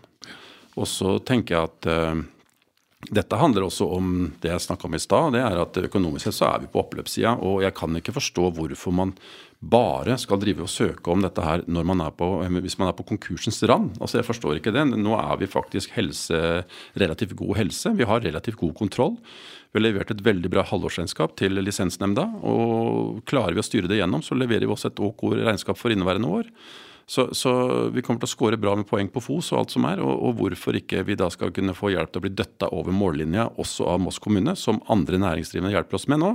Speaker 3: Og så tenker jeg at uh, dette handler også om det jeg snakka om i stad. Det er at økonomisk sett så er vi på oppløpssida. Og jeg kan ikke forstå hvorfor man bare skal drive og søke om dette her man på, hvis man er på konkursens rand. Altså Jeg forstår ikke det. Nå er vi faktisk helse, relativt god helse. Vi har relativt god kontroll. Vi har levert et veldig bra halvårsregnskap til lisensnemnda. Og klarer vi å styre det gjennom, så leverer vi også et OK regnskap for inneværende år. Så, så, vi kommer til å skåre bra med poeng på FOS og alt som er. Og, og, hvorfor ikke vi da skal kunne få hjelp til å bli døtta over mållinja også av Moss kommune, som andre næringsdrivende hjelper oss med nå,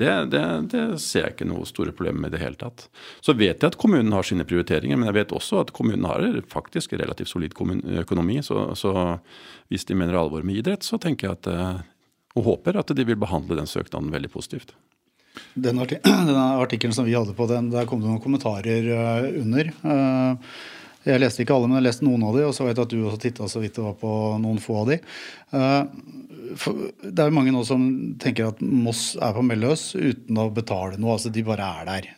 Speaker 3: det, det, det ser jeg ikke noe store problemer med i det hele tatt. Så vet jeg at kommunen har sine prioriteringer, men jeg vet også at kommunen har faktisk relativt solid økonomi. Så, så hvis de mener alvor med idrett, så tenker jeg at eh, og håper at de vil behandle den søknaden veldig positivt.
Speaker 4: Den, artik den artikkelen som vi hadde på den, der kom det noen kommentarer uh, under. Uh, jeg leste ikke alle, men jeg leste noen av de, og så vet jeg at du også titta så vidt det var på noen få av de. Uh, det er jo mange nå som tenker at Moss er på Melløs uten å betale noe. altså De bare er der.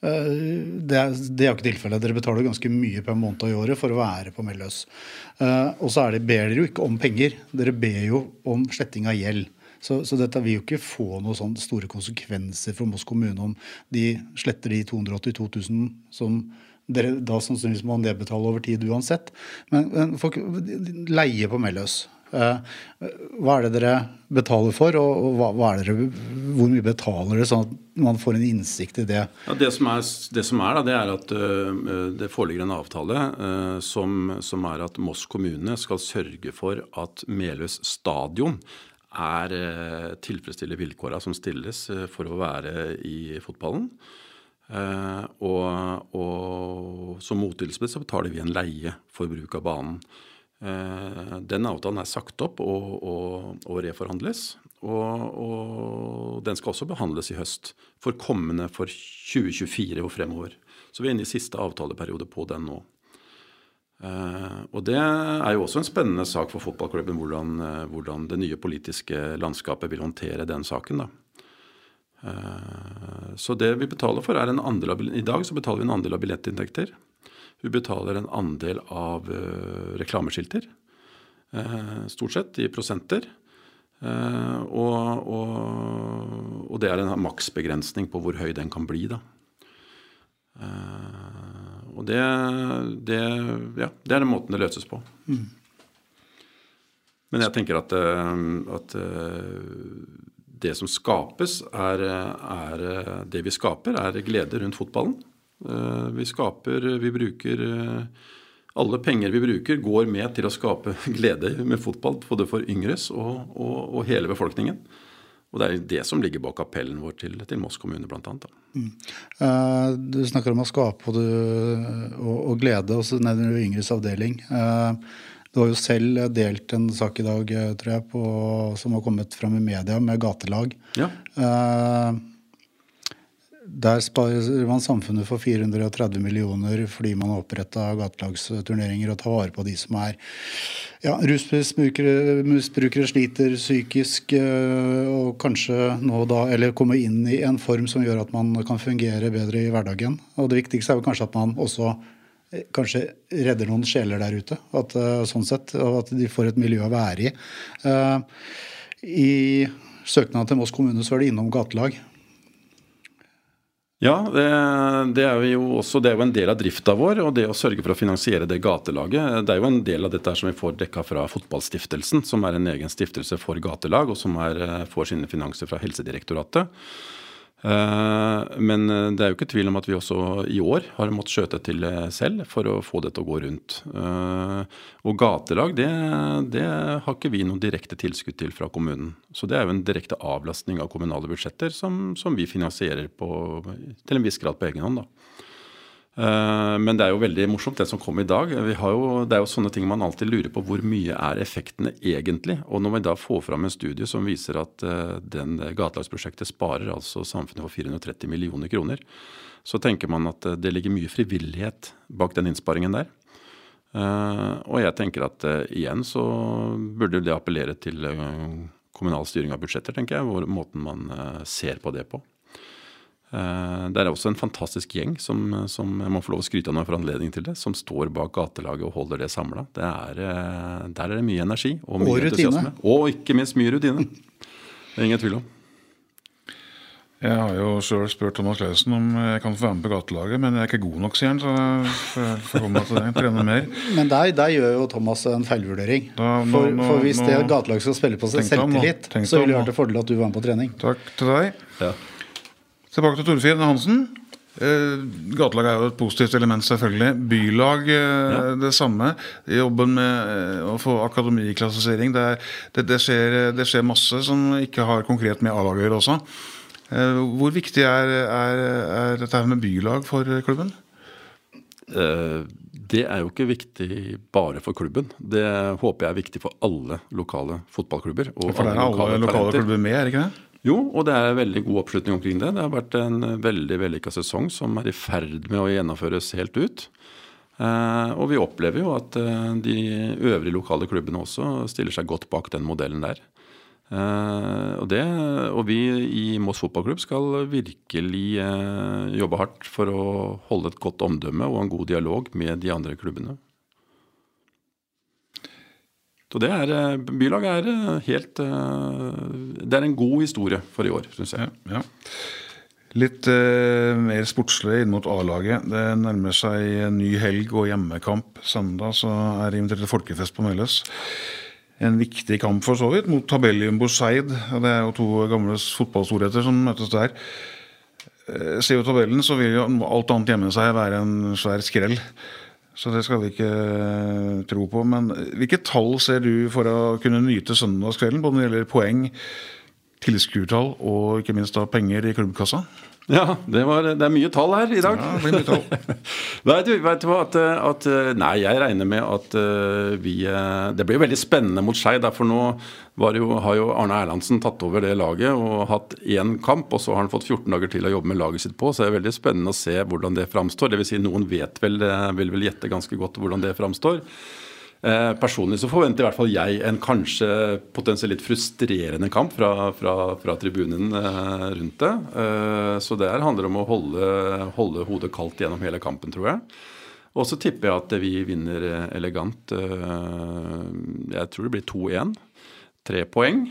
Speaker 4: Det er, det er jo ikke tilfellet. Dere betaler ganske mye per måned i året for å være på Melløs. Og så ber dere jo ikke om penger. Dere ber jo om sletting av gjeld. Så, så, dette vil jo ikke få noen sånne store konsekvenser for Moss kommune om de sletter de 282 000 som dere da sannsynligvis må nedbetale over tid uansett. Men, men folk leier på Melløs. Uh, hva er det dere betaler for, og hva, hva dere, hvor mye betaler dere, sånn at man får en innsikt i det?
Speaker 3: Ja, det, som er, det som er, da, det er at uh, det foreligger en avtale uh, som, som, er at Moss kommune skal sørge for at Meløs stadion er eh, tilfredsstiller vilkåra som stilles eh, for å være i fotballen. Eh, og, og som mottilskudd så betaler vi en leie for bruk av banen. Den avtalen er sagt opp og, og, og reforhandles. Og, og, den skal også behandles i høst for kommende for 2024 og fremover. Så vi er inne i siste avtaleperiode på den nå. Uh, og Det er jo også en spennende sak for fotballklubben, hvordan, uh, hvordan det nye politiske landskapet vil håndtere den saken. da. Uh, så det vi betaler for, er en andel av I dag så betaler vi en andel av billettinntekter. Vi betaler en andel av reklameskilter. stort sett i prosenter. Og, og, og, det er en maksbegrensning på hvor høy den kan bli. da. Og det, det, ja, det er den måten det løses på. Mm. Men jeg tenker at, eh, at, eh, det som skapes, er, er, Det vi skaper, er glede rundt fotballen. Eh, vi skaper Vi bruker Alle penger vi bruker, går med til å skape glede med fotball, både for yngres og, og, og hele befolkningen. Og det er det som ligger bak appellen vår til, til Moss kommune, bl.a. Mm.
Speaker 4: Uh, du snakker om å skape og, du, og, og glede, og så nevner du Yngres avdeling. Uh, du har jo selv delt en sak i dag, eh, tror jeg, på, som har kommet fram i media, med gatelag.
Speaker 3: Ja. Uh,
Speaker 4: der sparer man samfunnet for 430 millioner fordi man har oppretta gatelagsturneringer og tar vare på de som er ja, rusmisbrukere, sliter psykisk øh, og kanskje nå da, eller komme inn i en form som gjør at man kan fungere bedre i hverdagen. Og det viktigste er jo kanskje at man også eh, kanskje redder noen sjeler der ute. At, øh, sånn sett, og at de får et miljø å være i. I søknaden til Moss kommune så er det innom gatelag.
Speaker 3: Ja, det, det, er jo også det er jo en del av drifta vår. Og det å sørge for å finansiere det gatelaget. Det er jo en del av dette som vi får dekka fra Fotballstiftelsen, som er en egen stiftelse for gatelag, og som er, får sine finanser fra Helsedirektoratet. Eh, men eh, det er jo ikke tvil om at vi også i år har måttet skjøte til selv for å få det til å gå rundt. Eh, og gatelag, det, det har ikke vi noe direkte tilskudd til fra kommunen. Så det er jo en direkte avlastning av kommunale budsjetter som, som vi finansierer på, til en viss grad på egen hånd. da. Eh, men det er jo veldig morsomt det som kom i dag. Jo, det er jo sånne ting man alltid lurer på. Hvor mye er effektene egentlig? Og når vi da får fram en studie som viser at eh, den gatelagsprosjektet sparer altså samfunnet for 430 millioner kroner, så tenker man at eh, det ligger mye frivillighet bak den innsparingen der. Og jeg tenker at igjen så burde det appellere til kommunal styring av budsjetter, tenker jeg. Hvor måten man ser på det på. Eh, det er også en fantastisk gjeng som, som, jeg må få lov å skryte av når jeg får anledning til det, som står bak gatelaget og holder det samla. Eh, der er det mye energi og mye og entusiasme. Og ikke minst mye rutine. Det er ingen tvil om.
Speaker 2: Jeg har jo sjøl spurt Thomas Clausen om jeg kan få være med på gatelaget, men jeg er ikke god nok, sier han. Så jeg får komme til det. Trene mer.
Speaker 4: Men der, der, gjør jo Thomas en feilvurdering. Da, nå, for, for, hvis nå, det gatelaget skal spille på seg selvtillit, så vil det være til fordel at du var med på trening.
Speaker 2: Takk til deg. Ja. Tilbake til Torfinn Hansen. Eh, gatelag er jo et positivt element, selvfølgelig. Bylag eh, ja. det samme. Jobben med eh, å få akademiklassifisering. Det, det, det, det, skjer, masse som ikke har konkret med A-laget å gjøre også. Eh, hvor viktig er, er, er, dette her med bylag for klubben?
Speaker 3: Det er jo ikke viktig bare for klubben. Det håper jeg er viktig for alle lokale fotballklubber.
Speaker 2: for det er alle lokale, lokale klubber med, er det ikke det?
Speaker 3: Jo, og det er veldig god oppslutning omkring det. Det har vært en veldig vellykka sesong som er i ferd med å gjennomføres helt ut. Eh, og vi opplever jo at eh, de øvrige lokale klubbene også stiller seg godt bak den modellen der. Eh, og, det, og vi i Moss fotballklubb skal virkelig jobbe hardt for å holde et godt omdømme og en god dialog med de andre klubbene. Så det er, eh, Bylaget er eh, helt eh, Det er en god historie for i år, syns jeg. Ja, ja.
Speaker 2: Litt eh, mer sportslig inn mot A-laget. Det nærmer seg ny helg og hjemmekamp. Søndag så er det invitert til folkefest på Meløs. En viktig kamp for så vidt, mot tabelljumbo Skeid. Det er jo to gamle fotballstorheter som møtes der. Ser jo tabellen, så vil jo alt annet hjemme seg være en svær skrell. Så det skal vi ikke eh, tro på. Men hvilke tall ser du for å kunne nyte søndagskvelden, både når det gjelder poeng, tilskuertall og ikke minst da penger i klubbkassa?
Speaker 3: Ja, det, var, det, er mye tall her i dag.
Speaker 2: Ja, det blir mye tall.
Speaker 3: vet, du, vet du hva, at, at, Nei, jeg regner med at uh, vi uh, Det blir veldig spennende mot Skei. For nå jo, har jo Arne Erlandsen tatt over det laget og hatt én kamp. Og så har han fått 14 dager til å jobbe med laget sitt på. Så det er veldig spennende å se hvordan det framstår. Dvs. Si, noen vet vel, vil vel gjette ganske godt hvordan det framstår. Eh, personlig så forventer i hvert fall jeg en kanskje potensielt litt frustrerende kamp fra, fra, fra tribunen eh, rundt det. Eh, så det her handler om å holde, holde, hodet kaldt gjennom hele kampen, tror jeg. Og så tipper jeg at vi vinner elegant. Jeg tror det blir 2-1. Tre poeng.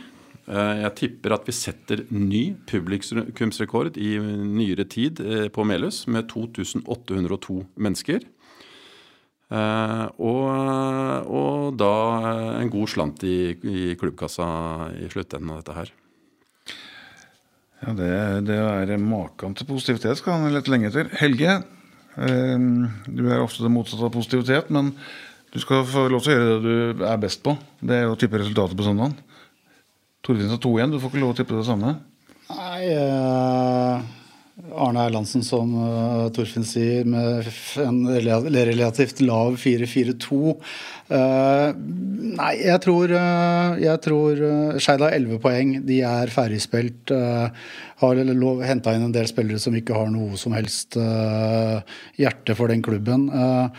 Speaker 3: Jeg tipper at vi setter ny publikumsrekord i nyere tid på Melhus med 2802 mennesker. Uh, og, og, da en god slant i, i klubbkassa i sluttenden av dette her.
Speaker 2: Ja, det, det er maken til positivitet skal han lete lenge etter. Helge, uh, du er ofte det motsatte av positivitet, men du skal få lov til å gjøre det du er best på. Det er å tippe resultatet på søndagen. Torfinn sa 2-1, du får ikke lov til å tippe det samme?
Speaker 4: Nei, Arne Erlandsen, som uh, Torfinn sier, med en relativt lav 4-4-2. Uh, eh, nei, jeg tror, uh, jeg tror uh, Skeid har 11 poeng. De er ferdigspilt. Har henta inn en del spillere som ikke har noe som helst hjerte for den klubben. Uh,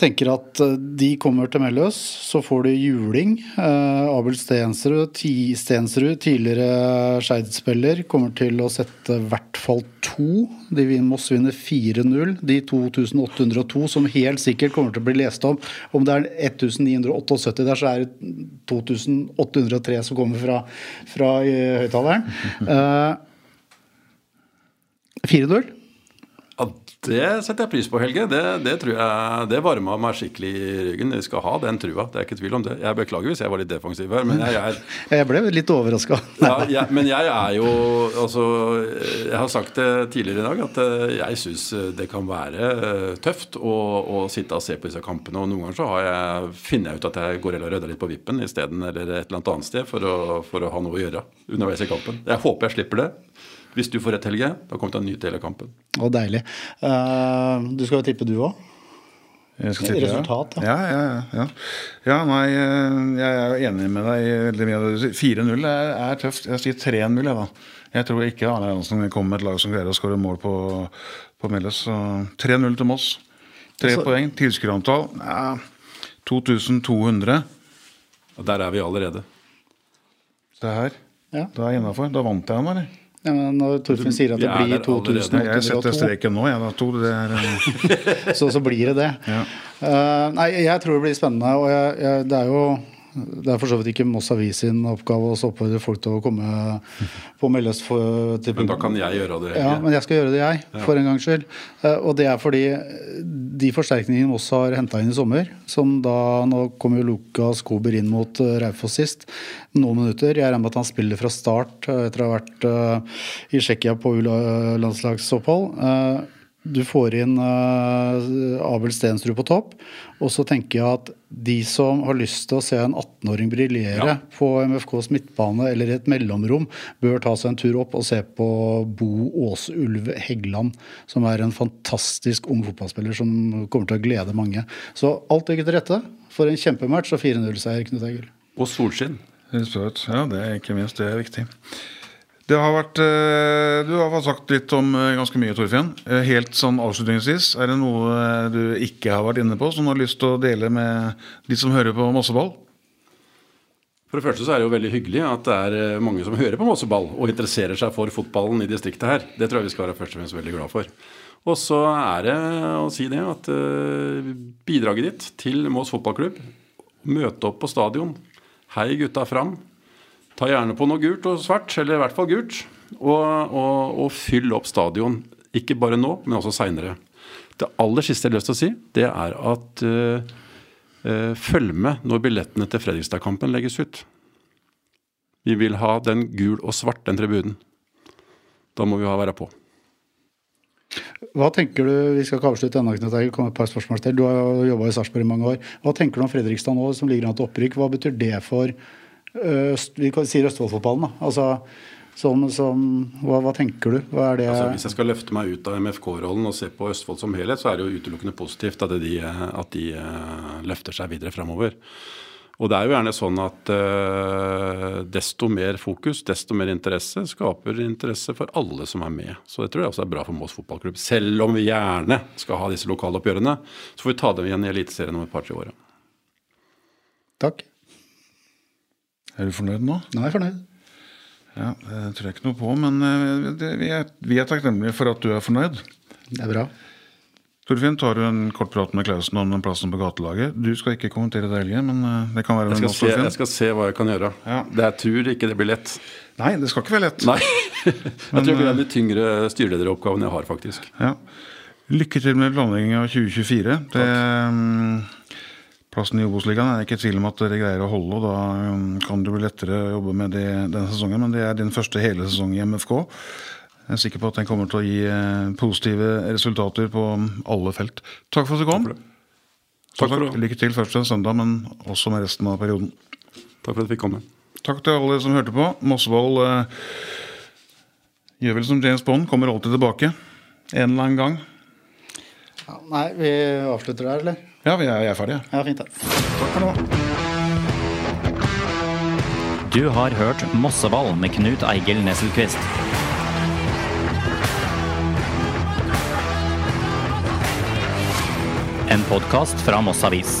Speaker 4: tenker at eh, de kommer til Melløs. Så får de juling. Eh, Abel Stensrud, Stensrud tidligere Skeid-spiller, kommer til å sette i hvert fall to. De Moss vinner 4-0. De 2802 som helt sikkert kommer til å bli lest om. Om det er 1978 der, så er det 2803 som kommer fra, fra høyttaleren. Eh, 4-0.
Speaker 3: Det setter jeg pris på, Helge. Det, det tror jeg, det varma meg skikkelig i ryggen. Vi skal ha den trua. Det er ikke tvil om det. Jeg beklager hvis jeg var litt defensiv her, men jeg er
Speaker 4: Jeg ble litt overraska.
Speaker 3: ja, Men jeg er jo Altså, jeg har sagt det tidligere i dag at eh, jeg syns det kan være eh, tøft å, å sitte og se på disse kampene. Og noen ganger så har jeg, finner jeg ut at jeg går eller rydder litt på vippen isteden, eller et eller annet annet sted, for å, for å ha noe å gjøre underveis i kampen. Jeg håper jeg slipper det. Hvis du får rett, Helge, da kommer det en ny del hele kampen.
Speaker 4: Å, deilig. Uh, du skal jo tippe, du òg? Resultat,
Speaker 2: ja. Ja, ja, ja. ja, nei, eh, jeg er enig med deg veldig mye av det du sier. 4-0 er, er tøft. Jeg sier 3-0, jeg, da. Jeg tror ikke Arne Jansen kommer med et lag som greier å skåre mål på, på Melles. 3-0 til Moss. Tre
Speaker 4: Altså-
Speaker 2: poeng. Tilskuerantall ja, 2200.
Speaker 3: Og der er vi allerede.
Speaker 2: Se her.
Speaker 4: Ja.
Speaker 2: Da er jeg innafor. Da vant jeg den, eller?
Speaker 4: Ja, når Torfinn sier at det blir
Speaker 3: der allerede.
Speaker 2: Jeg setter streken nå, jeg. Da. To, det er, eh,
Speaker 4: så, så blir det det.
Speaker 2: ja.
Speaker 4: Uh, nei, jeg tror det blir spennende. Og jeg, jeg, det er jo det er for så vidt ikke Moss Avis sin oppgave å oppfordre folk til å komme på Meldes for, til
Speaker 3: Men da kan jeg gjøre det.
Speaker 4: Ja, men jeg skal gjøre det, jeg. For en gangs skyld. Eh, Og det er fordi de forsterkningene Moss har henta inn i sommer, som da Nå kom jo Lukas Kober inn mot eh, Raufoss sist. Noen minutter. Jeg regner med at han spiller fra start eh, etter å ha vært i Tsjekkia på U-landslagsopphold. Eh, Du får inn Abel Stensrud på topp. Og så tenker jeg at de som har lyst til å se en 18-åring briljere
Speaker 3: Ja.
Speaker 4: på MFKs midtbane eller i et mellomrom, bør ta seg en tur opp og se på Bo Åsulv Heggeland, som er en fantastisk ung fotballspiller som kommer til å glede mange. Så alt ligger til rette for en kjempematch og 4-0-seier, Knut Egil.
Speaker 3: Og solskinn.
Speaker 2: Ja, det er ikke minst det er viktig. Det har vært, eh, Du har sagt litt om eh, ganske mye, Torfinn. Eh, Helt sånn avslutningsvis, er det noe du ikke har vært inne på, som du har lyst til å dele med de som hører på masseball?
Speaker 3: For det første så er det jo veldig hyggelig at det er mange som hører på masseball og interesserer seg for fotballen i distriktet her. Det tror jeg vi skal være først og fremst veldig glad for. Og så er det å si det at bidraget ditt til Mås fotballklubb Møte opp på stadion. Hei gutta fram. Ta gjerne på noe gult og svart, eller i hvert fall gult. Og, og, og fyll opp stadion. Ikke bare nå, men også seinere. Det aller siste jeg har lyst til å si, det er at uh, uh, følg med når billettene til Fredrikstad-kampen legges ut. Vi vil ha den gul og svart, den tribunen. Da må vi ha være på.
Speaker 4: Hva tenker du, Vi skal ikke avslutte ennå, Knut Egil. kommer et par spørsmål til. Du har jo jobba i Sarpsborg i mange år. Hva tenker du om Fredrikstad nå, som ligger an til opprykk? Hva betyr det for øst, vi kan si Østfoldfotballen? da? Altså, som, som, hva, hva tenker du? Hva er det
Speaker 3: Altså, hvis jeg skal løfte meg ut av MFK-rollen og se på Østfold som helhet, så er det jo utelukkende positivt at de, at de eh, løfter seg videre framover. Og det er jo gjerne sånn at uh, desto mer fokus, desto mer interesse, skaper interesse for alle som er med. Så det tror jeg også er bra for Mås fotballklubb. Selv om vi gjerne skal ha disse lokaloppgjørene, så får vi ta dem igjen i Eliteserien om et par-tre år.
Speaker 4: Takk.
Speaker 2: Er du fornøyd nå?
Speaker 4: Nå er jeg fornøyd.
Speaker 2: Ja, Det tror jeg ikke noe på, men eh, det, vi, er, vi er takknemlige for at du er fornøyd.
Speaker 4: Det er bra.
Speaker 2: Torfinn, tar du en kort prat med Klausen om den plassen på gatelaget? Du skal ikke kommentere det, Helge, men eh, det kan være
Speaker 3: Jeg skal,
Speaker 2: oss,
Speaker 3: se, jeg skal se hva jeg kan gjøre.
Speaker 2: Ja.
Speaker 3: Det, jeg tror ikke det blir lett.
Speaker 2: Nei, det skal ikke være lett.
Speaker 3: Nei. Jeg tror det er litt tyngre styrelederoppgavene jeg har, faktisk.
Speaker 2: Ja. Lykke til med planleggingen av 2024. Det, mm, plassen i Obos-ligaen er jeg ikke i tvil om at dere greier å holde. og Da mm, kan det bli lettere å jobbe med det denne sesongen, men det er din første hele sesong i MFK. Jeg er sikker på at den kommer til å gi eh, positive resultater på alle felt. Takk for at du kom.
Speaker 3: Takk for det.
Speaker 2: Lykke til først en søndag, men også med resten av perioden.
Speaker 3: Takk for at jeg fikk komme.
Speaker 2: Takk til alle som hørte på. Mossvold eh, gjør vel som James Bond, kommer alltid tilbake. En eller annen gang.
Speaker 4: Ja, nei, vi avslutter der, eller?
Speaker 2: Ja, vi er, er ferdige.
Speaker 4: Ja, fint det.
Speaker 2: Takk for nå.
Speaker 1: Du har hørt Mosseball med Knut Eigil Nesselquist. En podkast fra Moss Avis.